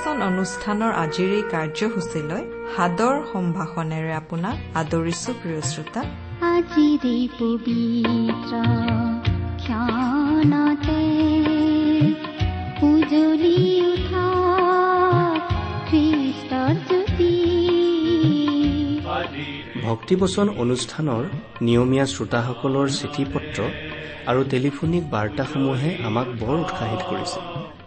ভক্তিবচন অনুষ্ঠানৰ আজিৰ এই কাৰ্যসূচীলৈ সাদৰ সম্ভাষণেৰে আপোনাক আদৰিছো প্ৰিয় শ্ৰোতা। আজিৰে পবিত্ৰ ক্ষণতে উজলি উঠা খ্ৰীষ্টৰ জ্যোতি। ভক্তিবচন অনুষ্ঠানৰ নিয়মীয়া শ্ৰোতাসকলৰ চিঠি পত্ৰ আৰু টেলিফোনিক বাৰ্তাসমূহে আমাক বৰ উৎসাহিত কৰিছে।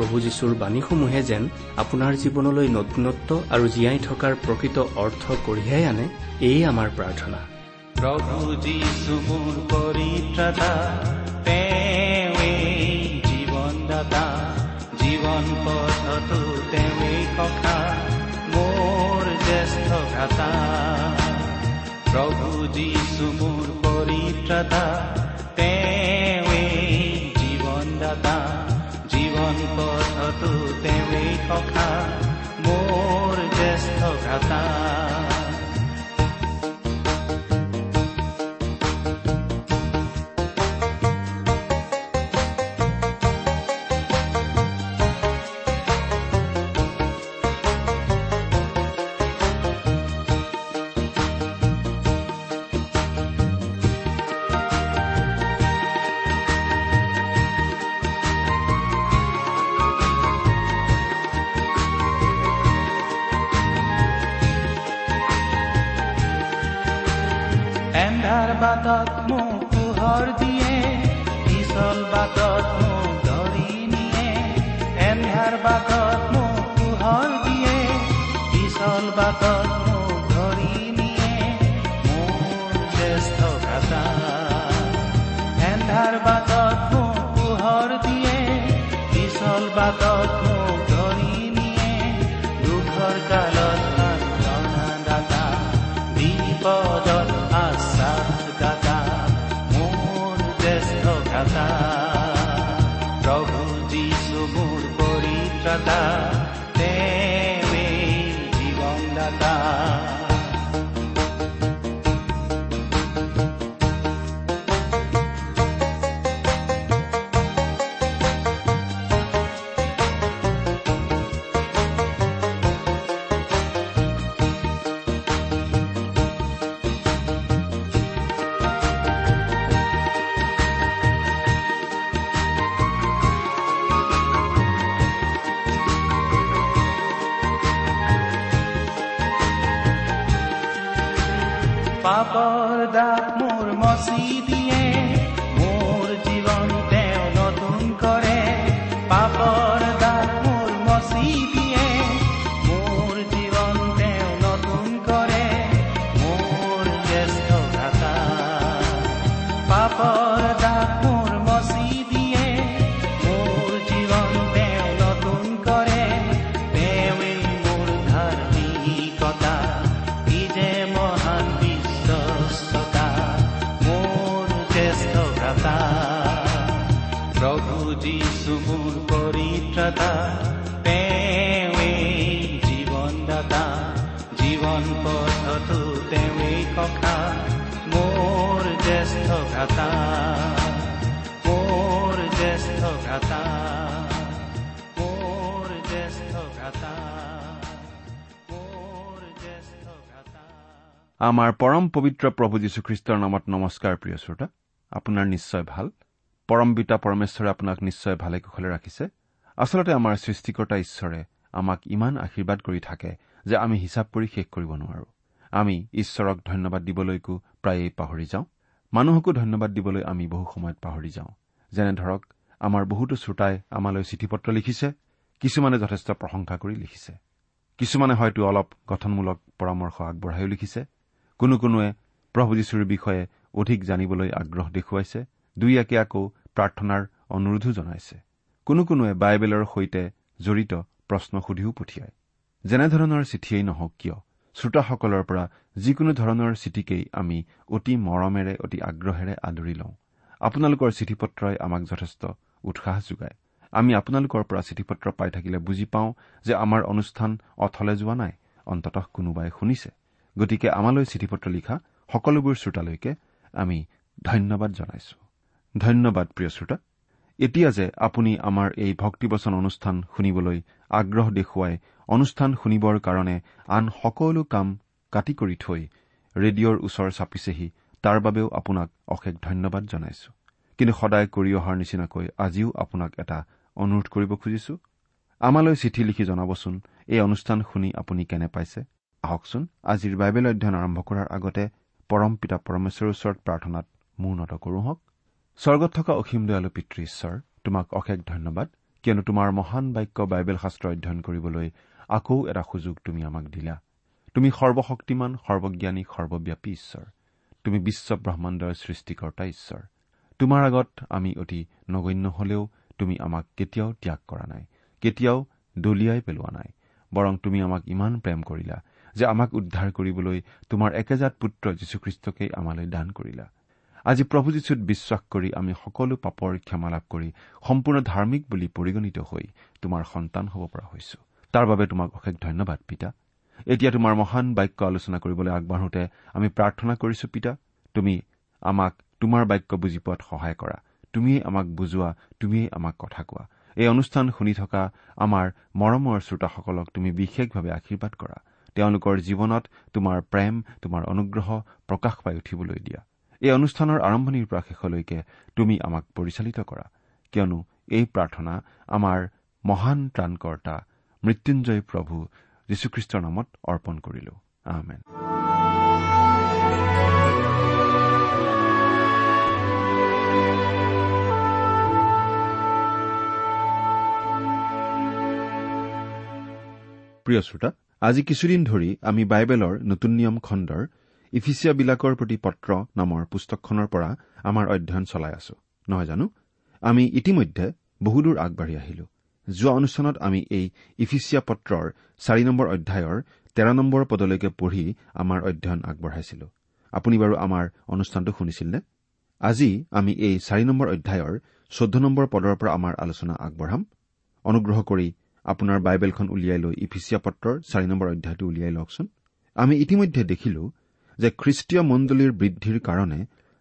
প্ৰভু যীশুৰ বাণীসমূহে যেন আপোনাৰ জীৱনলৈ নতুনত্ব আৰু জীয়াই থকাৰ প্ৰকৃত অৰ্থ কঢ়িয়াই আনে এয়ে আমাৰ প্ৰাৰ্থনা। প্ৰভু যীশু মোৰ পৰিত্ৰাতা তেওঁৱে জীৱনদাতা জীৱন পথতো তেওঁৱে সখা মোৰ জ্যেষ্ঠ ভ্ৰাতা। বাটত মোক পোহৰ দিয়ে পিছল বাটত পাপৰ দাগ মোৰ মচি দিয়ে। পৰিত্ৰাতা তেওঁৱেই জীৱনদাতা জীৱন পথতো তেওঁৱেই সখা মোৰ জ্যেষ্ঠ মোৰ জ্যেষ্ঠ আমাৰ পৰম পবিত্ৰ প্ৰভু যীশুখ্ৰীষ্টৰ নামত নমস্কাৰ প্ৰিয় শ্ৰোতা। আপোনাৰ নিশ্চয় ভাল। পৰম পিতা পৰমেশ্বৰে আপোনাক নিশ্চয় ভালে কুশলে ৰাখিছে। আচলতে আমাৰ সৃষ্টিকৰ্তা ঈশ্বৰে আমাক ইমান আশীৰ্বাদ কৰি থাকে যে আমি হিচাপ কৰি শেষ কৰিব নোৱাৰো। আমি ঈশ্বৰক ধন্যবাদ দিবলৈকো প্ৰায়েই পাহৰি যাওঁ। মানুহকো ধন্যবাদ দিবলৈ আমি বহু সময়ত পাহৰি যাওঁ। যেনে ধৰক আমাৰ বহুতো শ্ৰোতাই আমালৈ চিঠি পত্ৰ লিখিছে কিছুমানে যথেষ্ট প্ৰশংসা কৰি লিখিছে। কিছুমানে হয়তো অলপ গঠনমূলক পৰামৰ্শ আগবঢ়াইও লিখিছে। কোনো কোনোৱে প্ৰভু যীশুৰ বিষয়ে অধিক জানিবলৈ আগ্ৰহ দেখুৱাইছে। দুই একে আকৌ প্ৰাৰ্থনাৰ অনুৰোধো জনাইছে। কোনো কোনোৱে বাইবেলৰ সৈতে জড়িত প্ৰশ্ন সুধিও পঠিয়ায়। যেনেধৰণৰ চিঠিয়েই নহওক কিয় শ্ৰোতাসকলৰ পৰা যিকোনো ধৰণৰ চিঠিকেই আমি অতি মৰমেৰে অতি আগ্ৰহেৰে আদৰি লওঁ। আপোনালোকৰ চিঠি পত্ৰই আমাক যথেষ্ট উৎসাহ যোগায়। আমি আপোনালোকৰ পৰা চিঠি পত্ৰ পাই থাকিলে বুজি পাওঁ যে আমাৰ অনুষ্ঠান অথলে যোৱা নাই অন্ততঃ কোনোবাই শুনিছে। গতিকে আমালৈ চিঠি পত্ৰ লিখা সকলোবোৰ শ্ৰোতালৈকে আমি ধন্যবাদ জনাইছো। ধন্যবাদ প্ৰিয় শ্ৰোতা। এতিয়া যে আপুনি আমাৰ এই ভক্তিবচন অনুষ্ঠান শুনিবলৈ আগ্ৰহ দেখুৱাই অনুষ্ঠান শুনিবৰ কাৰণে আন সকলো কাম কাটি কৰি থৈ ৰেডিঅ'ৰ ওচৰ চাপিছেহি তাৰ বাবেও আপোনাক অশেষ ধন্যবাদ জনাইছো। কিন্তু সদায় কৰি অহাৰ নিচিনাকৈ আজিও আপোনাক এটা অনুৰোধ কৰিব খুজিছো। আমালৈ চিঠি লিখি জনাবচোন এই অনুষ্ঠান শুনি আপুনি কেনে পাইছে? আহকচোন আজিৰ বাইবেল অধ্যয়ন আৰম্ভ কৰাৰ আগতে পৰম পিতা পৰমেশ্বৰৰ ওচৰত প্ৰাৰ্থনাত মূৰ নত কৰোঁ হওক। স্বৰ্গত থকা অসীম দয়ালু পিতৃ ঈশ্বৰ তোমাক অশেষ ধন্যবাদ কিয়নো তোমাৰ মহান বাক্য বাইবেল শাস্ত্ৰ অধ্যয়ন কৰিবলৈ আকৌ এটা সুযোগ তুমি আমাক দিলা। তুমি সৰ্বশক্তিমান সৰ্বজ্ঞানী সৰ্বব্যাপী ঈশ্বৰ। তুমি বিশ্ব ব্ৰহ্মাণ্ডৰ সৃষ্টিকৰ্তা ঈশ্বৰ। তোমাৰ আগত আমি অতি নগণ্য হলেও তুমি আমাক কেতিয়াও ত্যাগ কৰা নাই কেতিয়াও দলিয়াই পেলোৱা নাই বৰং তুমি আমাক ইমান প্ৰেম কৰিলা যে আমাক উদ্ধাৰ কৰিবলৈ তোমাৰ একেজাত পুত্ৰ যীশুখ্ৰীষ্টকেই আমালৈ দান কৰিলা। আজি প্ৰভু যীশুত বিশ্বাস কৰি আমি সকলো পাপৰ ক্ষমা লাভ কৰি সম্পূৰ্ণ ধাৰ্মিক বুলি পৰিগণিত হৈ তোমাৰ সন্তান হ'ব পৰা হৈছো। তাৰ বাবে তোমাক অশেষ ধন্যবাদ পিতা। এতিয়া তোমাৰ মহান বাক্য আলোচনা কৰিবলৈ আগবাঢ়োতে আমি প্ৰাৰ্থনা কৰিছো পিতা। তুমি আমাক তোমাৰ বাক্য বুজি পোৱাত সহায় কৰা। তুমিয়েই আমাক বুজোৱা তুমিয়েই আমাক কথা কোৱা। এই অনুষ্ঠান শুনি থকা আমাৰ মৰমৰ শ্ৰোতাসকলক তুমি বিশেষভাৱে আশীৰ্বাদ কৰা। তেওঁলোকৰ জীৱনত তোমাৰ প্ৰেম তোমাৰ অনুগ্ৰহ প্ৰকাশ পাই উঠিবলৈ দিয়া। এই অনুষ্ঠানৰ আৰম্ভণিৰ পৰা শেষলৈকে তুমি আমাক পৰিচালিত কৰা। কিয়নো এই প্ৰাৰ্থনা আমাৰ মহান ত্ৰাণকৰ্তা মৃত্যুঞ্জয় প্ৰভু যীশুখ্ৰীষ্টৰ নামত অৰ্পণ কৰিলো। আহমেদ প্ৰিয় শ্ৰোতা আজি কিছুদিন ধৰি আমি বাইবেলৰ নতুন নিয়ম খণ্ডৰ ইফিচিয়াবিলাকৰ প্ৰতি পত্ৰ নামৰ পুস্তকখনৰ পৰা আমাৰ অধ্যয়ন চলাই আছো। নহয় জানো? আমি ইতিমধ্যে বহুদূৰ আগবাঢ়ি আহিলো। যোৱা অনুষ্ঠানত আমি এই ইফিচিয়া পত্ৰৰ চাৰি নম্বৰ অধ্যায়ৰ তেৰ নম্বৰ পদলৈকে পঢ়ি আমাৰ অধ্যয়ন আগবঢ়াইছিলো। আপুনি বাৰু আমাৰ অনুষ্ঠানটো শুনিছিল নে আজি আমি এই চাৰি নম্বৰ অধ্যায়ৰ চৈধ্য নম্বৰ পদৰ পৰা আমাৰ আলোচনা আগবঢ়াম। অনুগ্ৰহ কৰি আপোনাৰ বাইবেলখন উলিয়াই লৈ ইফিচিয়া পত্ৰৰ চাৰি নম্বৰ অধ্যায়টো উলিয়াই লওকচোন। আমি ইতিমধ্যে দেখিলো যে খ্ৰীষ্টীয় মণ্ডলীৰ বৃদ্ধিৰ কাৰণে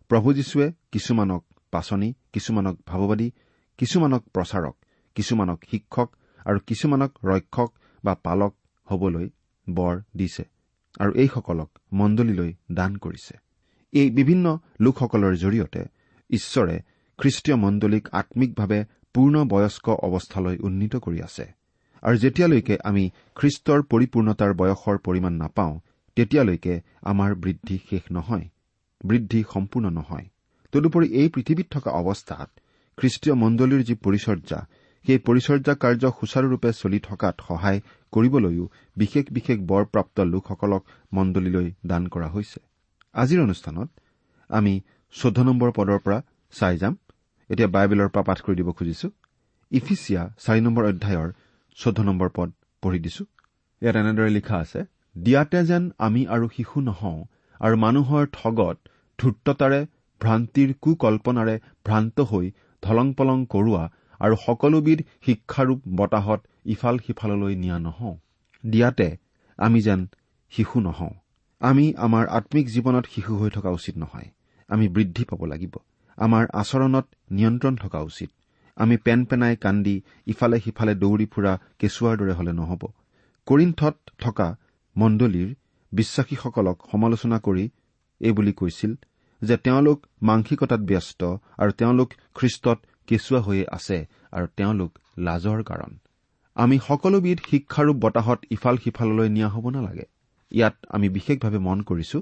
প্ৰভু যীশুৱে কিছুমানক পাচনি কিছুমানক ভাৱবাদী কিছুমানক প্ৰচাৰক কিছুমানক শিক্ষক আৰু কিছুমানক ৰক্ষক বা পালক হবলৈ বৰ দিছে আৰু এইসকলক মণ্ডলীলৈ দান কৰিছে। এই বিভিন্ন লোকসকলৰ জৰিয়তে ঈশ্বৰে খ্ৰীষ্টীয় মণ্ডলীক আম্মিকভাৱে পূৰ্ণ বয়স্ক অৱস্থালৈ উন্নীত কৰি আছে। আৰু যেতিয়ালৈকে আমি খ্ৰীষ্টৰ পৰিপূৰ্ণতাৰ বয়সৰ পৰিমাণ নাপাওঁ তেতিয়ালৈকে আমাৰ বৃদ্ধি শেষ নহয় বৃদ্ধি সম্পূৰ্ণ নহয়। তদুপৰি এই পৃথিৱীত থকা অৱস্থাত খ্ৰীষ্টীয় মণ্ডলীৰ যি পৰিচৰ্যা সেই পৰিচৰ্যা কাৰ্য সুচাৰুৰূপে চলি থকাত সহায় কৰিবলৈও বিশেষ বিশেষ বৰপ্ৰাপ্ত লোকসকলক মণ্ডলীলৈ দান কৰা হৈছে। আজিৰ অনুষ্ঠানত আমি চৈধ্য নম্বৰ পদৰ পৰা চাই যাম। এতিয়া বাইবেলৰ পৰা পাঠ কৰি দিব খুজিছো। ইফিচিয়া চাৰি নম্বৰ অধ্যায়ৰ চৈধ্য নম্বৰ পদ পঢ়ি দিছো। ইয়াত এনেদৰে লিখা আছে দিয়াতে যেন আমি আৰু শিশু নহওঁ আৰু মানুহৰ ঠগত ধূৰ্ততাৰে ভ্ৰান্তিৰ কুকল্পনাৰে ভ্ৰান্ত হৈ ধলং পলং কৰোৱা আৰু সকলোবিধ শিক্ষাৰূপ বতাহত ইফাল সিফাললৈ নিয়া নহওঁ। দিয়াতে আমি যেন শিশু নহওঁ। আমি আমাৰ আম্মিক জীৱনত শিশু হৈ থকা উচিত নহয়। আমি বৃদ্ধি পাব লাগিব। আমাৰ আচৰণত নিয়ন্ত্ৰণ থকা উচিত। আমি পেন পেনাই কান্দি ইফালে সিফালে দৌৰি ফুৰা কেঁচুৱাৰ দৰে হলে নহ'ব। কৰিণ্ঠত থকা মণ্ডলীৰ বিশ্বাসীসকলক সমালোচনা কৰি এইবুলি কৈছিল যে তেওঁলোক মাংসিকতাত ব্যস্ত আৰু তেওঁলোক খ্ৰীষ্টত কেঁচুৱা হৈয়ে আছে আৰু তেওঁলোক লাজৰ কাৰণ। আমি সকলোবিধ শিক্ষাৰূপ বতাহত ইফাল সিফাললৈ নিয়া হ'ব নালাগে। ইয়াত আমি বিশেষভাৱে মন কৰিছো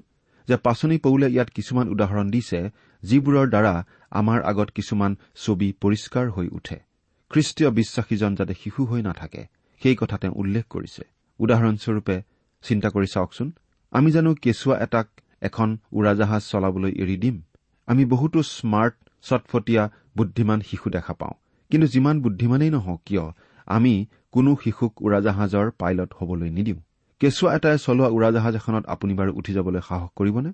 যে পাচনি পৌলে ইয়াত কিছুমান উদাহৰণ দিছে যিবোৰৰ দ্বাৰা আমাৰ আগত কিছুমান ছবি পৰিষ্কাৰ হৈ উঠে। খ্ৰীষ্টীয় বিশ্বাসীজন যাতে শিশু হৈ নাথাকে সেই কথা তেওঁ উল্লেখ কৰিছে। উদাহৰণস্বৰূপে চিন্তা কৰি চাওকচোন। আমি জানো কেঁচুৱা এটাক এখন উৰাজাহাজ চলাবলৈ এৰি দিম। আমি বহুতো স্মাৰ্ট চটফটীয়া বুদ্ধিমান শিশু দেখা পাওঁ। কিন্তু যিমান বুদ্ধিমানেই নহওক কিয় আমি কোনো শিশুক উৰাজাহাজৰ পাইলট হবলৈ নিদিওঁ। কেঁচুৱা এটাই চলোৱা উৰাজাহাজ এখনত আপুনি বাৰু উঠি যাবলৈ সাহস কৰিবনে?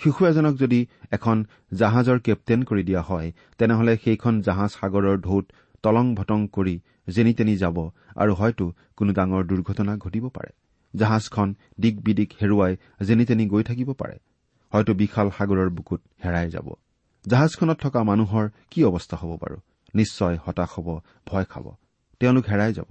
শিশু এজনক যদি এখন জাহাজৰ কেপ্টেইন কৰি দিয়া হয় তেনেহলে সেইখন জাহাজ সাগৰৰ ঢৌত তলং ভটং কৰি যেনি তেনি যাব আৰু হয়তো কোনো ডাঙৰ দুৰ্ঘটনা ঘটিব পাৰে। জাহাজখন দিক বিদিক হেৰুৱাই যেনি তেনি গৈ থাকিব পাৰে। হয়তো বিশাল সাগৰৰ বুকুত হেৰাই যাব। জাহাজখনত থকা মানুহৰ কি অৱস্থা হ'ব বাৰু? নিশ্চয় হতাশ হ'ব ভয় খাব। তেওঁলোক হেৰাই যাব।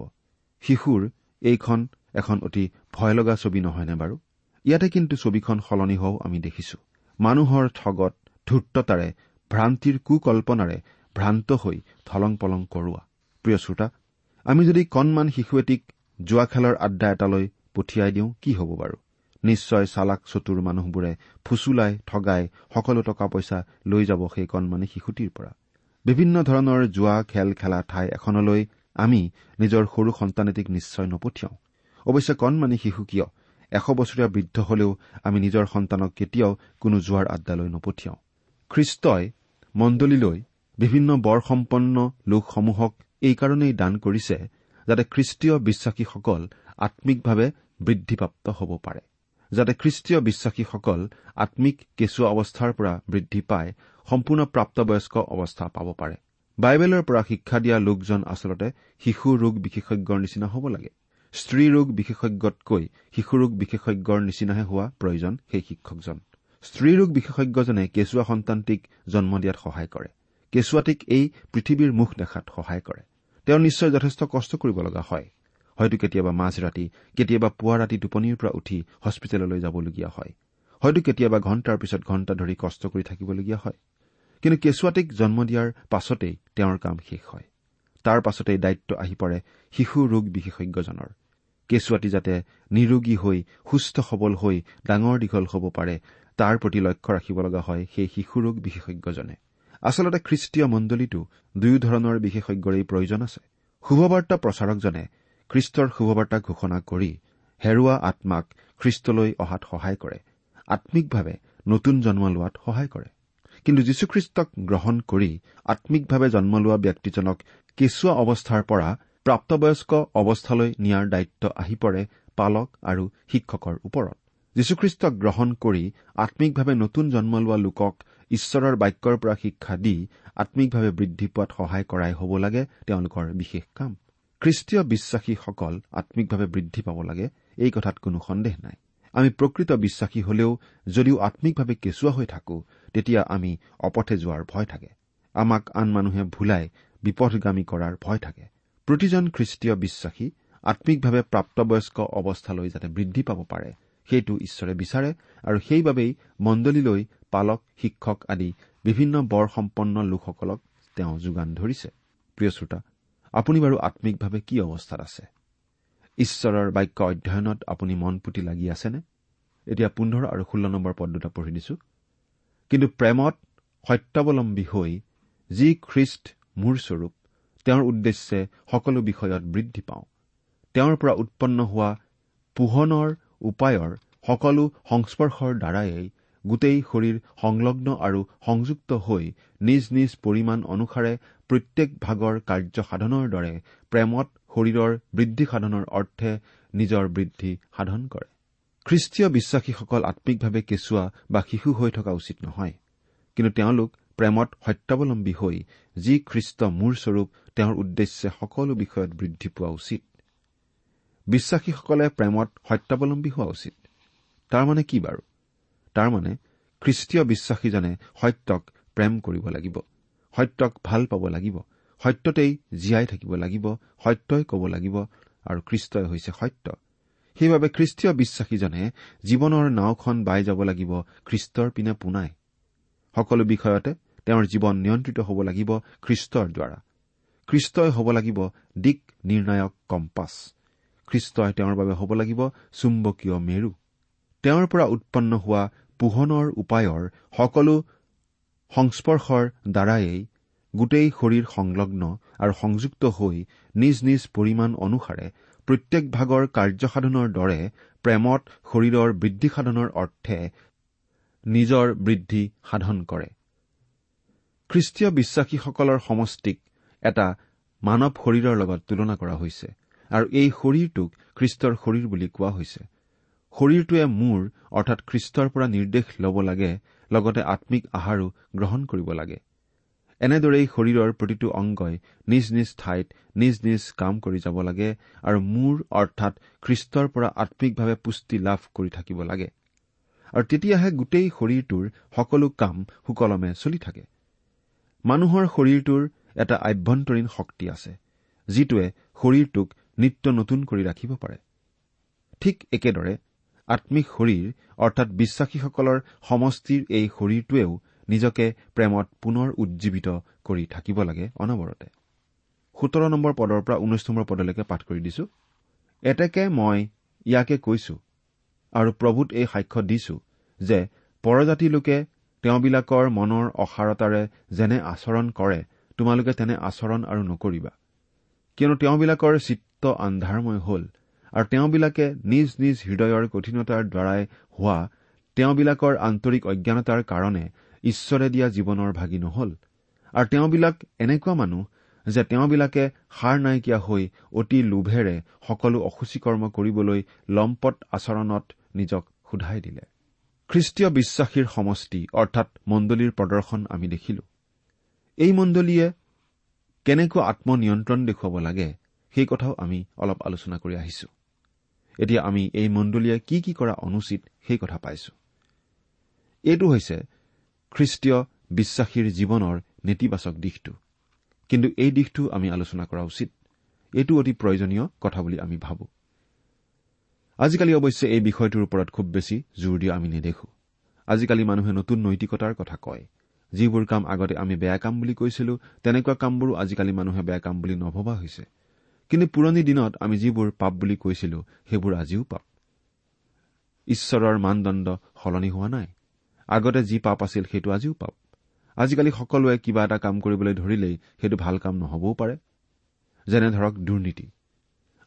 শিশুৰ এইখন এখন অতি ভয় লগা ছবি নহয়নে বাৰু? ইয়াতে কিন্তু ছবিখন সলনি হোৱাও আমি দেখিছো। মানুহৰ ঠগত ধূৰ্ততাৰে ভ্ৰান্তিৰ কুকল্পনাৰে ভ্ৰান্ত হৈ থলং পলং কৰোৱা। প্ৰিয় শ্ৰোতা আমি যদি কণমান শিশু এটিক যোৱা খেলৰ আড্ডা এটালৈ পঠিয়াই দিওঁ কি হ'ব বাৰু? নিশ্চয় চালাক চতুৰ মানুহবোৰে ফুচুলাই ঠগাই সকলো টকা পইচা লৈ যাব সেই কণমানি শিশুটিৰ পৰা। বিভিন্ন ধৰণৰ যোৱা খেল খেলা ঠাই এখনলৈ আমি নিজৰ সৰু সন্তান এটিক নিশ্চয় নপঠিয়াওঁ। অৱশ্যে কণমানি শিশু কিয়? এশ বছৰীয়া বৃদ্ধ হলেও আমি নিজৰ সন্তানক কেতিয়াও কোনো যোৱাৰ আড্ডালৈ নপঠিয়াওঁ। খ্ৰীষ্টই মণ্ডলীলৈ বিভিন্ন বৰসম্পন্ন লোকসমূহক এইকাৰণেই দান কৰিছে যাতে খ্ৰীষ্টীয় বিশ্বাসীসকল আম্মিকভাৱে বৃদ্ধিপ্ৰাপ্ত হ'ব পাৰে যাতে খ্ৰীষ্টীয় বিশ্বাসীসকল আম্মিক কেঁচুৱা অৱস্থাৰ পৰা বৃদ্ধি পাই সম্পূৰ্ণ প্ৰাপ্তবয়স্ক অৱস্থা পাব পাৰে। বাইবেলৰ পৰা শিক্ষা দিয়া লোকজন আচলতে শিশু ৰোগ বিশেষজ্ঞৰ নিচিনা হ'ব লাগে। স্ত্ৰী ৰোগ বিশেষজ্ঞতকৈ শিশু ৰোগ বিশেষজ্ঞৰ নিচিনাহে হোৱা প্ৰয়োজন সেই শিক্ষকজন। স্ত্ৰী ৰোগ বিশেষজ্ঞজনে কেঁচুৱা সন্তানটিক জন্ম দিয়াত সহায় কৰে। কেঁচুৱাটিক এই পৃথিৱীৰ মুখ দেখাত সহায় কৰে। তেওঁ নিশ্চয় যথেষ্ট কষ্ট কৰিব লগা হয়। হয়তো কেতিয়াবা মাজ ৰাতি কেতিয়াবা পুৱা ৰাতি টোপনিৰ পৰা উঠি হস্পিটেললৈ যাবলগীয়া হয়। হয়তো কেতিয়াবা ঘণ্টাৰ পিছত ঘণ্টা ধৰি কষ্ট কৰি থাকিবলগীয়া হয়। কিন্তু কেঁচুৱাটিক জন্ম দিয়াৰ পাছতেই তেওঁৰ কাম শেষ হয়। তাৰ পাছতেই দায়িত্ব আহি পৰে শিশু ৰোগ বিশেষজ্ঞজনৰ। কেঁচুৱাটি যাতে নিৰোগী হৈ সুস্থ সবল হৈ ডাঙৰ দীঘল হ'ব পাৰে তাৰ প্ৰতি লক্ষ্য ৰাখিব লগা হয় সেই শিশু ৰোগ বিশেষজ্ঞজনে। আচলতে খ্ৰীষ্টীয় মণ্ডলীতো দুয়ো ধৰণৰ বিশেষজ্ঞৰেই প্ৰয়োজন আছে। শুভবাৰ্তা প্ৰচাৰকজনে খ্ৰীষ্টৰ শুভবাৰ্তা ঘোষণা কৰি হেৰুৱা আত্মাক খ্ৰীষ্টলৈ অহাত সহায় কৰে। আম্মিকভাৱে নতুন জন্ম লোৱাত সহায় কৰে। কিন্তু যীশুখ্ৰীষ্টক গ্ৰহণ কৰি আম্মিকভাৱে জন্ম লোৱা ব্যক্তিজনক কেঁচুৱা অৱস্থাৰ পৰা প্ৰাপ্তবয়স্ক অৱস্থালৈ নিয়াৰ দায়িত্ব আহি পৰে পালক আৰু শিক্ষকৰ ওপৰত। যীশুখ্ৰীষ্টক গ্ৰহণ কৰি আম্মিকভাৱে নতুন জন্ম লোৱা লোকক ঈশ্বৰৰ বাক্যৰ পৰা শিক্ষা দি আম্মিকভাৱে বৃদ্ধি পোৱাত সহায় কৰাই হ'ব লাগে তেওঁলোকৰ বিশেষ কাম। খ্ৰীষ্টীয় বিশ্বাসীসকল আম্মিকভাৱে বৃদ্ধি পাব লাগে এই কথাত কোনো সন্দেহ নাই। আমি প্ৰকৃত বিশ্বাসী হলেও যদিও আম্মিকভাৱে কেঁচুৱা হৈ থাকো তেতিয়া আমি অপথে যোৱাৰ ভয় থাকে। আমাক আন মানুহে ভুলাই বিপথগামী কৰাৰ ভয় থাকে। প্ৰতিজন খ্ৰীষ্টীয় বিশ্বাসী আম্মিকভাৱে প্ৰাপ্তবয়স্ক অৱস্থালৈ যাতে বৃদ্ধি পাব পাৰে সেইটো ঈশ্বৰে বিচাৰে আৰু সেইবাবেই মণ্ডলীলৈ পালক শিক্ষক আদি বিভিন্ন বৰসম্পন্ন লোকসকলক তেওঁ যোগান ধৰিছে। প্ৰিয় শ্ৰোতা আপুনি বাৰু আম্মিকভাৱে কি অৱস্থাত আছে? ঈশ্বৰৰ বাক্য অধ্যয়নত আপুনি মন পুতি লাগি আছেনে? এতিয়া পোন্ধৰ আৰু ষোল্ল নম্বৰ পদ দুটা পঢ়ি দিছো। কিন্তু প্ৰেমত সত্যাৱলম্বী হৈ যি খ্ৰীষ্ট মূৰ স্বৰূপ তেওঁৰ উদ্দেশ্যে সকলো বিষয়ত বৃদ্ধি পাওঁ। তেওঁৰ পৰা উৎপন্ন হোৱা পোহনৰ উপায়ৰ সকলো সংস্পৰ্শৰ দ্বাৰাই গোটেই শৰীৰ সংলগ্ন আৰু সংযুক্ত হৈ নিজ নিজ পৰিমাণ অনুসাৰে প্ৰত্যেক ভাগৰ কাৰ্য সাধনৰ দৰে প্ৰেমত শৰীৰৰ বৃদ্ধি সাধনৰ অৰ্থে নিজৰ বৃদ্ধি সাধন কৰে। খ্ৰীষ্টীয় বিশ্বাসীসকল আম্মিকভাৱে কেঁচুৱা বা শিশু হৈ থকা উচিত নহয়। কিন্তু তেওঁলোক প্ৰেমত সত্যাৱলম্বী হৈ যি খ্ৰীষ্ট মূৰ স্বৰূপ তেওঁৰ উদ্দেশ্যে সকলো বিষয়ত বৃদ্ধি পোৱা উচিত। বিশ্বাসীসকলে প্ৰেমত সত্যাৱলম্বী হোৱা উচিত। তাৰমানে কি বাৰু? তাৰমানে খ্ৰীষ্টীয় বিশ্বাসীজনে সত্যক প্ৰেম কৰিব লাগিব সত্যক ভাল পাব লাগিব সত্যতেই জীয়াই থাকিব লাগিব সত্যই ক'ব লাগিব আৰু খ্ৰীষ্টই হৈছে সত্য। সেইবাবে খ্ৰীষ্টীয় বিশ্বাসীজনে জীৱনৰ নাওখন বাই যাব লাগিব খ্ৰীষ্টৰ পিনে পোনাই। সকলো বিষয়তে তেওঁৰ জীৱন নিয়ন্ত্ৰিত হ'ব লাগিব খ্ৰীষ্টৰ দ্বাৰা। খ্ৰীষ্টই হ'ব লাগিব দিক নিৰ্ণায়ক কম্পাছ। খ্ৰীষ্টই তেওঁৰ বাবে হ'ব লাগিব চুম্বকীয় মেৰু। তেওঁৰ পৰা উৎপন্ন হোৱা পোহনৰ উপায়ৰ সকলো সংস্পৰ্শৰ দ্বাৰায়েই গোটেই শৰীৰ সংলগ্ন আৰু সংযুক্ত হৈ নিজ নিজ পৰিমাণ অনুসাৰে প্ৰত্যেক ভাগৰ কাৰ্যসাধনৰ দৰে প্ৰেমত শৰীৰৰ বৃদ্ধি সাধনৰ অৰ্থে নিজৰ বৃদ্ধি সাধন কৰে। খ্ৰীষ্টীয় বিশ্বাসীসকলৰ সমষ্টিক এটা মানৱ শৰীৰৰ লগত তুলনা কৰা হৈছে আৰু এই শৰীৰটোক খ্ৰীষ্টৰ শৰীৰ বুলি কোৱা হৈছে। শৰীৰটোৱে মূৰ অৰ্থাৎ খ্ৰীষ্টৰ পৰা নিৰ্দেশ ল'ব লাগে লগতে আম্মিক আহাৰো গ্ৰহণ কৰিব লাগে। এনেদৰেই শৰীৰৰ প্ৰতিটো অংগই নিজ নিজ ঠাইত নিজ নিজ কাম কৰি যাব লাগে আৰু মূৰ অৰ্থাৎ খ্ৰীষ্টৰ পৰা আম্মিকভাৱে পুষ্টি লাভ কৰি থাকিব লাগে। আৰু তেতিয়াহে গোটেই শৰীৰটোৰ সকলো কাম সুকলমে চলি থাকে। মানুহৰ শৰীৰটোৰ এটা আভ্যন্তৰীণ শক্তি আছে যিটোৱে শৰীৰটোক নিত্য নতুন কৰি ৰাখিব পাৰে। ঠিক একেদৰে আম্মিক শৰীৰ অৰ্থাৎ বিশ্বাসীসকলৰ সমষ্টিৰ এই শৰীৰটোৱেও নিজকে প্ৰেমত পুনৰ উজ্জীৱিত কৰি থাকিব লাগে অনবৰতে। সোতৰ নম্বৰ পদৰ পৰা ঊনৈশ নম্বৰ পদলৈকে পাঠ কৰি দিছো। এতেকে মই ইয়াকে কৈছো আৰু প্ৰভূত এই সাক্ষ্য দিছো যে পৰজাতি লোকে তেওঁবিলাকৰ মনৰ অসাৰতাৰে যেনে আচৰণ কৰে তোমালোকে তেনে আচৰণ আৰু নকৰিবা। কিয়নো তেওঁবিলাকৰ চিত্ত আন্ধাৰময় হল আৰু তেওঁবিলাকে নিজ নিজ হৃদয়ৰ কঠিনতাৰ দ্বাৰাই হোৱা তেওঁবিলাকৰ আন্তৰিক অজ্ঞানতাৰ কাৰণে ঈশ্বৰে দিয়া জীৱনৰ ভাগি নহল। আৰু তেওঁবিলাক এনেকুৱা মানুহ যে তেওঁবিলাকে সাৰ নাইকিয়া হৈ অতি লোভেৰে সকলো অসুচিকৰ্ম কৰিবলৈ লম্পট আচৰণত নিজক সোধাই দিলে। খ্ৰীষ্টীয় বিশ্বাসীৰ সমষ্টি অৰ্থাৎ মণ্ডলীৰ প্ৰদৰ্শন আমি দেখিলো। এই মণ্ডলীয়ে কেনেকুৱা আত্মনিয়ন্ত্ৰণ দেখুৱাব লাগে সেই কথাও আমি অলপ আলোচনা কৰি আহিছো। এতিয়া আমি এই মণ্ডলীয়ে কি কি কৰা অনুচিত সেই কথা পাইছো। এইটো হৈছে খ্ৰীষ্টীয় বিশ্বাসীৰ জীৱনৰ নেতিবাচক দিশটো। কিন্তু এই দিশটো আমি আলোচনা কৰা উচিত। এইটো অতি প্ৰয়োজনীয় কথা বুলি আমি ভাবো। আজিকালি অৱশ্যে এই বিষয়টোৰ ওপৰত খুব বেছি জোৰ দিয়া আমি নেদেখো। আজিকালি মানুহে নতুন নৈতিকতাৰ কথা কয়। যিবোৰ কাম আগতে আমি বেয়া কাম বুলি কৈছিলো তেনেকুৱা কামবোৰো আজিকালি মানুহে বেয়া কাম বুলি নভবা হৈছে। কিন্তু পুৰণি দিনত আমি যিবোৰ পাপ বুলি কৈছিলো সেইবোৰ আজিও পাপ। ঈশ্বৰৰ মানদণ্ড সলনি হোৱা নাই। আগতে যি পাপ আছিল সেইটো আজিও পাপ। আজিকালি সকলোৱে কিবা এটা কাম কৰিবলৈ ধৰিলেই সেইটো ভাল কাম নহবও পাৰে। যেনে ধৰক দুৰ্নীতি।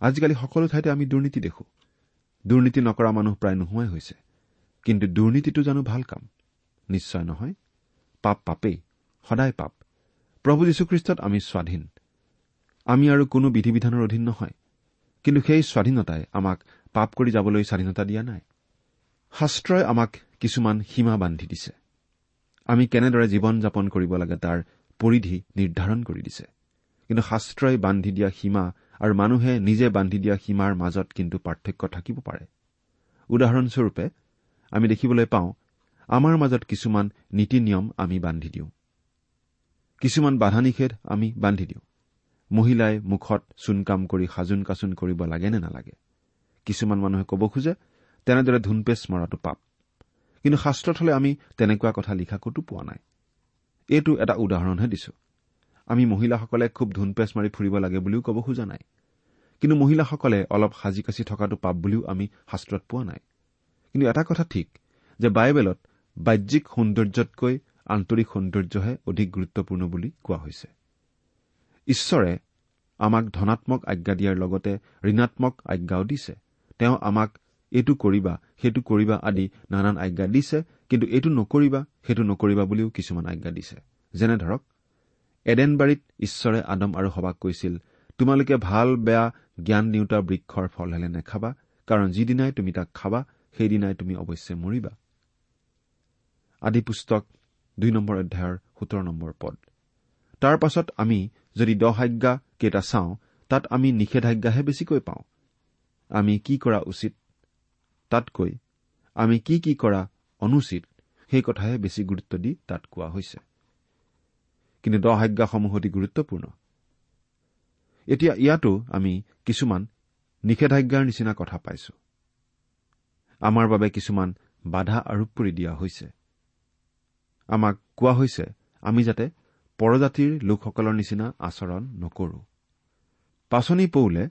আজিকালি সকলো ঠাইতে আমি দুৰ্নীতি দেখো। দুৰ্নীতি নকৰা মানুহ প্ৰায় নোহোৱাই হৈছে। কিন্তু দুৰ্নীতিটো জানো ভাল কাম? নিশ্চয় নহয়। পাপ পাপেই। সদায় পাপ। প্ৰভু যীশুখ্ৰীষ্টত আমি স্বাধীন। আমি আৰু কোনো বিধি বিধানৰ অধীন নহয়। কিন্তু সেই স্বাধীনতাই আমাক পাপ কৰি যাবলৈ স্বাধীনতা দিয়া নাই। শাস্ত্ৰই আমাক কিছুমান সীমা বান্ধি দিছে। আমি কেনেদৰে জীৱন যাপন কৰিব লাগে তাৰ পৰিধি নিৰ্ধাৰণ কৰি দিছে। কিন্তু শাস্ত্ৰই বান্ধি দিয়া সীমা আৰু মানুহে নিজে বান্ধি দিয়া সীমাৰ মাজত কিন্তু পাৰ্থক্য থাকিব পাৰে। উদাহৰণস্বৰূপে আমি দেখিবলৈ পাওঁ আমাৰ মাজত কিছুমান নীতি নিয়ম আমি বান্ধি দিওঁ। কিছুমান বাধা নিষেধ আমি বান্ধি দিওঁ। মহিলাই মুখত চূণকাম কৰি সাজোন কাচোন কৰিব লাগে নে নালাগে? কিছুমান মানুহে ক'ব খোজে তেনেদৰে ধুনপেচ মৰাটো পাপ। কিন্তু শাস্ত্ৰত হলে আমি তেনেকুৱা কথা লিখা কতো পোৱা নাই। এইটো এটা উদাহৰণহে দিছো। আমি মহিলাসকলে খুব ধুনপেচ মাৰি ফুৰিব লাগে বুলিও ক'ব খোজা নাই। কিন্তু মহিলাসকলে অলপ সাজি কাচি থকাটো পাপ বুলিও আমি শাস্ত্ৰত পোৱা নাই। কিন্তু এটা কথা ঠিক যে বাইবেলত বাহ্যিক সৌন্দৰ্যতকৈ আন্তৰিক সৌন্দৰ্যহে অধিক গুৰুত্বপূৰ্ণ বুলি কোৱা হৈছে। ঈশ্বৰে আমাক ধনাত্মক আজ্ঞা দিয়াৰ লগতে ঋণাত্মক আজ্ঞাও দিছে। তেওঁ আমাক এইটো কৰিবা সেইটো কৰিবা আদি নানান আজ্ঞা দিছে কিন্তু এইটো নকৰিবা সেইটো নকৰিবা বুলিও কিছুমান আজ্ঞা দিছে। যেনে ধৰক এডেনবাৰীত ঈশ্বৰে আদম আৰু সবাক কৈছিল তোমালোকে ভাল বেয়া জ্ঞান দিওঁতা বৃক্ষৰ ফল হেলে নেখাবা কাৰণ যিদিনাই তুমি তাক খাবা সেইদিনাই তুমি অৱশ্যে মৰিবা। আদি পুস্তক দুই নম্বৰ অধ্যায়ৰ সোতৰ নম্বৰ পদ। তাৰ পাছত আমি যদি দহ আজ্ঞা কেইটা চাওঁ তাত আমি নিষেধাজ্ঞাহে বেছিকৈ পাওঁ। আমি কি কৰা উচিত? তাতকৈ আমি কি কি কৰা অনুচিত? সেই কথাহে বেছি গুৰুত্ব দি তাত কোৱা হৈছে। কিন্তু দহ আজ্ঞাসমূহ অতি গুৰুত্বপূৰ্ণ। এতিয়া ইয়াতো আমি কিছুমান নিষেধাজ্ঞাৰ নিচিনা কথা পাইছো। আমাৰ বাবে কিছুমান বাধা আৰোপ কৰি দিয়া হৈছে। আমাক কোৱা হৈছে আমি যাতে পৰজাতিৰ লোকসকলৰ নিচিনা আচৰণ নকৰো। পাচনি পৌলে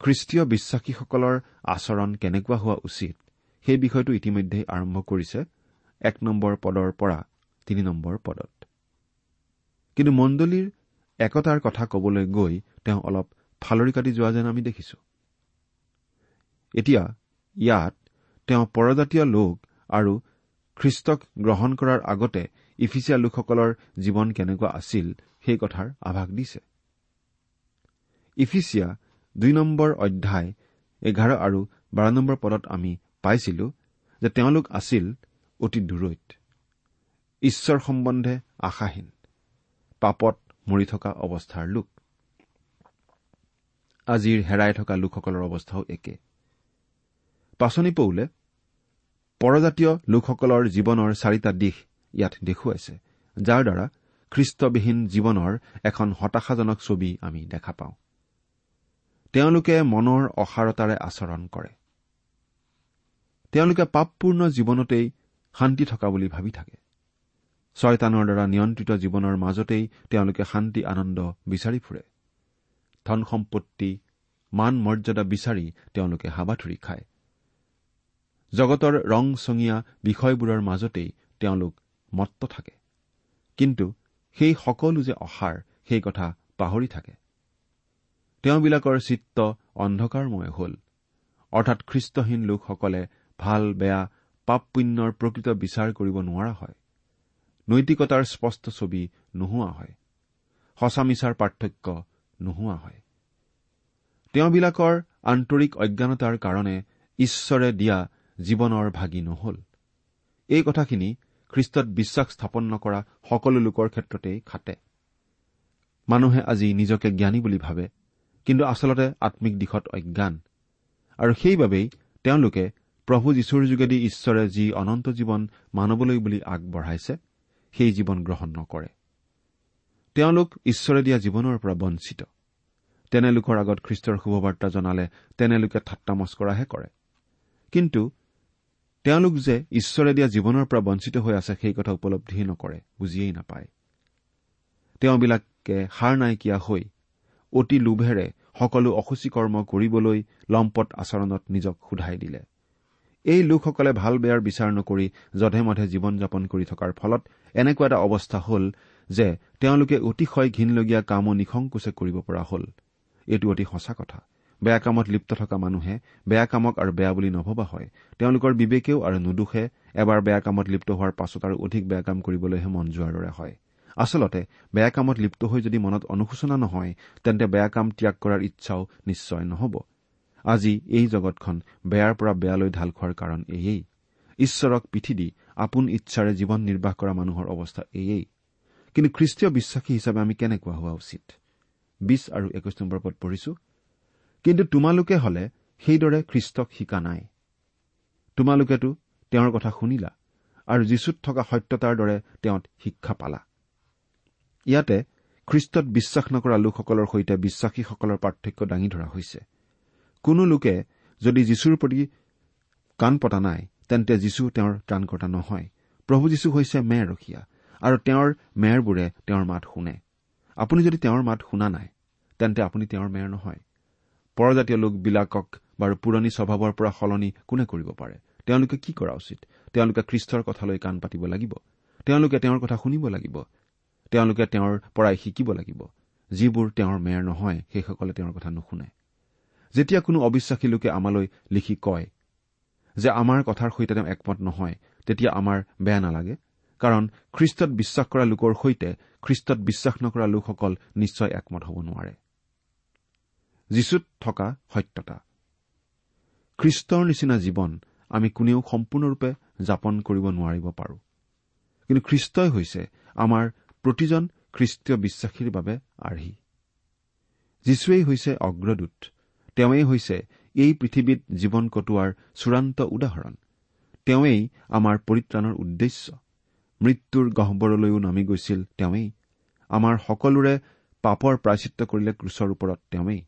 খ্ৰীষ্টীয় বিশ্বাসীসকলৰ আচৰণ কেনেকুৱা হোৱা উচিত সেই বিষয়টো ইতিমধ্যে আৰম্ভ কৰিছে এক নম্বৰ পদৰ পৰা তিনি নম্বৰ পদত। কিন্তু মণ্ডলীৰ একতাৰ কথা কবলৈ গৈ তেওঁ অলপ ফালৰি কাটি যোৱা যেন আমি দেখিছো। এতিয়া ইয়াত তেওঁ পৰজাতীয় লোক আৰু খ্ৰীষ্টক গ্ৰহণ কৰাৰ আগতে ইফিচিয়া লোকসকলৰ জীৱন কেনেকুৱা আছিল সেই কথাৰ আভাস দিছে। ইফিচিয়া দুই নম্বৰ অধ্যায় এঘাৰ আৰু বাৰ নম্বৰ পদত আমি পাইছিলো যে তেওঁলোক আছিল অতি দূৰৈত। ঈশ্বৰ সম্বন্ধে আশাহীন পাপত মৰি থকা অৱস্থাৰ লোক। আজিৰ হেৰাই থকা লোকসকলৰ অৱস্থাও একে। পাচনি পৌলে পৰজাতীয় লোকসকলৰ জীৱনৰ চাৰিটা দিশ ইয়াত দেখুৱাইছে যাৰ দ্বাৰা খ্ৰীষ্টবিহীন জীৱনৰ এখন হতাশাজনক ছবি আমি দেখা পাওঁ। তেওঁলোকে মনৰ অসাৰতাৰে আচৰণ কৰে। তেওঁলোকে পাপপূৰ্ণ জীৱনতেই শান্তি থকা বুলি ভাবি থাকে। ছয়তানৰ দ্বাৰা নিয়ন্ত্ৰিত জীৱনৰ মাজতেই তেওঁলোকে শান্তি আনন্দ বিচাৰি ফুৰে। ধন সম্পত্তি মান মৰ্যাদা বিচাৰি তেওঁলোকে হাবাথুৰি খায়। জগতৰ ৰং চঙীয়া বিষয়বোৰৰ মাজতেই তেওঁলোক মত্ত থাকে কিন্তু সেই সকলো যে অসাৰ সেই কথা পাহৰি থাকে। তেওঁবিলাকৰ চিত্ত অন্ধকাৰময় হল। অৰ্থাৎ খ্ৰীষ্টহীন লোকসকলে ভাল বেয়া পাপ পুণ্যৰ প্ৰকৃত বিচাৰ কৰিব নোৱাৰা হয়। নৈতিকতাৰ স্পষ্ট ছবি নোহোৱা হয়। সঁচা মিছাৰ পাৰ্থক্য নোহোৱা হয়। তেওঁবিলাকৰ আন্তৰিক অজ্ঞানতাৰ কাৰণে ঈশ্বৰে দিয়া জীৱনৰ ভাগি নহল। এই কথাখিনি খ্ৰীষ্টত বিশ্বাস স্থাপন নকৰা সকলো লোকৰ ক্ষেত্ৰতেই খাটে। মানুহে আজি নিজকে জ্ঞানী বুলি ভাবে কিন্তু আচলতে আম্মিক দিশত অজ্ঞান। আৰু সেইবাবেই তেওঁলোকে প্ৰভু যীশুৰ যোগেদি ঈশ্বৰে যি অনন্ত জীৱন মানবলৈ বুলি আগবঢ়াইছে সেই জীৱন গ্ৰহণ নকৰে। তেওঁলোক ঈশ্বৰে দিয়া জীৱনৰ পৰা বঞ্চিত। তেনে লোকৰ আগত খ্ৰীষ্টৰ শুভবাৰ্তা জনালে তেনেলোকে ঠাট্টা মস্কৰাহে কৰে। কিন্তু তেওঁলোক যে ঈশ্বৰে দিয়া জীৱনৰ পৰা বঞ্চিত হৈ আছে সেই কথা উপলব্ধিয়েই নকৰে বুজিয়েই নাপায়। তেওঁবিলাকে সাৰ নাইকিয়া হৈ অতি লোভেৰে সকলো অসুচী কৰ্ম কৰিবলৈ লম্পট আচৰণত নিজক সোধাই দিলে। এই লোকসকলে ভাল বেয়াৰ বিচাৰ নকৰি যধে মধে জীৱন যাপন কৰি থকাৰ ফলত এনেকুৱা এটা অৱস্থা হ'ল যে তেওঁলোকে অতিশয় ঘীনলগীয়া কামো নিসংকোচে কৰিব পৰা হ'ল। এইটো অতি সঁচা কথা। বেয়া কামত লিপ্ত থকা মানুহে বেয়া কামক আৰু বেয়া বুলি নভবা হয়। তেওঁলোকৰ বিবেকেও আৰু নুদোষে এবাৰ বেয়া কামত লিপ্ত হোৱাৰ পাছত আৰু অধিক বেয়া কাম কৰিবলৈহে মন যোৱাৰ দৰে হয়। আচলতে বেয়া কামত লিপ্ত হৈ যদি মনত অনুশোচনা নহয় তেন্তে বেয়া কাম ত্যাগ কৰাৰ ইচ্ছাও নিশ্চয় নহ'ব। আজি এই জগতখন বেয়াৰ পৰা বেয়ালৈ ঢাল খোৱাৰ কাৰণ এয়েই। ঈশ্বৰক পিঠি দি আপোন ইচ্ছাৰে জীৱন নিৰ্বাহ কৰা মানুহৰ অৱস্থা এয়েই। কিন্তু খ্ৰীষ্টীয় বিশ্বাসী হিচাপে আমি কেনেকুৱা হোৱা উচিত? বিশ আৰু একৈশ নম্বৰ পদ পঢ়িছো। কিন্তু তোমালোকে হলে সেইদৰে খ্ৰীষ্টক শিকা নাই। তোমালোকেতো তেওঁৰ কথা শুনিলা আৰু যীশুত থকা সত্যতাৰ দৰে তেওঁত শিক্ষা পালা। ইয়াতে খ্ৰীষ্টত বিশ্বাস নকৰা লোকসকলৰ সৈতে বিশ্বাসীসকলৰ পাৰ্থক্য দাঙি ধৰা হৈছে। কোনো লোকে যদি যীশুৰ প্ৰতি কাণ পতা নাই তেন্তে যীশু তেওঁৰ ত্ৰাণকৰ্তা নহয়। প্ৰভু যীশু হৈছে মেৰ ৰখীয়া আৰু তেওঁৰ মেৰবোৰে তেওঁৰ মাত শুনে। আপুনি যদি তেওঁৰ মাত শুনা নাই তেন্তে আপুনি তেওঁৰ মেৰ নহয়। পৰজাতীয় লোকবিলাকক বাৰু পুৰণি স্বভাৱৰ পৰা সলনি কোনে কৰিব পাৰে? তেওঁলোকে কি কৰা উচিত? তেওঁলোকে খ্ৰীষ্টৰ কথালৈ কাণ পাতিব লাগিব। তেওঁলোকে তেওঁৰ কথা শুনিব লাগিব। তেওঁলোকে তেওঁৰ পৰাই শিকিব লাগিব। যিবোৰ তেওঁৰ মেৰ নহয় সেইসকলে তেওঁৰ কথা নুশুনে। যেতিয়া কোনো অবিশ্বাসী লোকে আমালৈ লিখি কয় যে আমাৰ কথাৰ সৈতে তেওঁ একমত নহয় তেতিয়া আমাৰ বেয়া নালাগে। কাৰণ খ্ৰীষ্টত বিশ্বাস কৰা লোকৰ সৈতে খ্ৰীষ্টত বিশ্বাস নকৰা লোকসকল নিশ্চয় একমত হ'ব নোৱাৰে। যীশুত থকা সত্যতা। খ্ৰীষ্টৰ নিচিনা জীৱন আমি কোনেও সম্পূৰ্ণৰূপে যাপন কৰিব নোৱাৰিব পাৰো। কিন্তু খ্ৰীষ্টই হৈছে আমাৰ প্ৰতিজন খ্ৰীষ্টীয় বিশ্বাসীৰ বাবে আৰ্হি। যীশুৱেই হৈছে অগ্ৰদূত। তেওঁৱেই হৈছে এই পৃথিৱীত জীৱন কটোৱাৰ চূড়ান্ত উদাহৰণ। তেওঁৱেই আমাৰ পৰিত্ৰাণৰ উদ্দেশ্য। মৃত্যুৰ গহ্বৰলৈও নামি গৈছিল তেওঁৱেই। আমাৰ সকলোৰে পাপৰ প্ৰাচিত্য কৰিলে ক্ৰুচৰ ওপৰত তেওঁৱেই।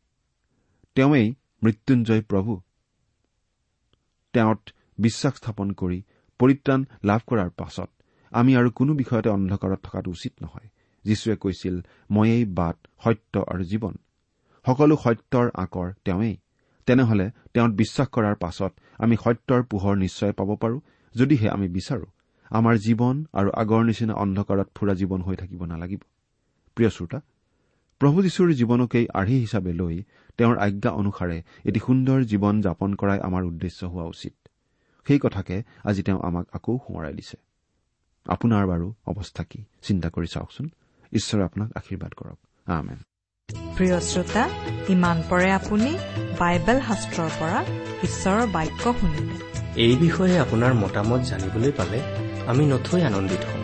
তেওঁৱেই মৃত্যুঞ্জয় প্ৰভু। তেওঁত বিশ্বাস স্থাপন কৰি পৰিত্ৰাণ লাভ কৰাৰ পাছত আমি আৰু কোনো বিষয়তে অন্ধকাৰত থকাটো উচিত নহয়। যীশুৱে কৈছিল ময়েই বাট সত্য আৰু জীৱন। সকলো সত্যৰ আকৰ তেওঁৱেই। তেনেহলে তেওঁত বিশ্বাস কৰাৰ পাছত আমি সত্যৰ পোহৰ নিশ্চয় পাব পাৰো যদিহে আমি বিচাৰো। আমাৰ জীৱন আৰু আগৰ নিচিনা অন্ধকাৰত ফুৰা জীৱন হৈ থাকিব নালাগিব। প্ৰিয় শ্ৰোতা প্ৰভু যীশুৰ জীৱনকেই আৰ্হি হিচাপে লৈ তেওঁৰ আজ্ঞা অনুসাৰে এটি সুন্দৰ জীৱন যাপন কৰাই আমাৰ উদ্দেশ্য হোৱা উচিত। সেই কথাকে আজি তেওঁ আমাক আকৌ সোঁৱৰাই দিছে। আপোনাৰ বাৰু অৱস্থা কি? চিন্তা কৰি চাওকচোন। ঈশ্বৰে আপোনাক আশীৰ্বাদ কৰক। আমেন। প্ৰিয় শ্ৰোতা ইমান পৰে আপুনি বাইবেল শাস্ত্ৰৰ পৰা ঈশ্বৰৰ বাক্য শুনিলে এই বিষয়ে আপোনাৰ মতামত জানিবলৈ পালে আমি নথৈ আনন্দিত হ'ম।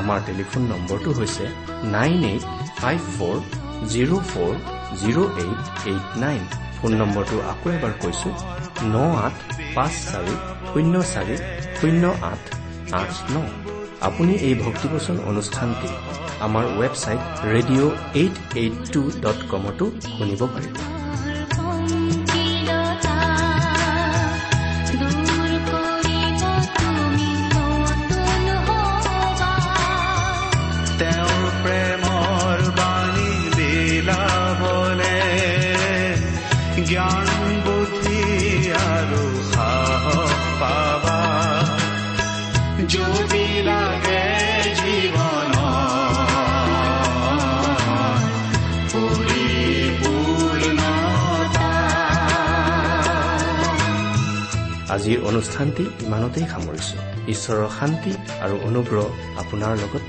আমাৰ টেলিফোন নম্বৰটো হৈছে nine eight five four zero' four zero' eight eight nine. Phone নম্বৰটো আকৌ এবাৰ কৈছো ন আঠ পাঁচ চাৰি শূন্য চাৰি শূন্য আঠ আঠ ন। আপুনি এই ভক্তিবচন অনুষ্ঠানটি আমাৰ website radio' eight eight two dot কমতো শুনিব পাৰিব। আজিৰ অনুষ্ঠানটি ইমানতেই সামৰিছো। ঈশ্বৰৰ শান্তি আৰু অনুগ্ৰহ আপোনাৰ লগত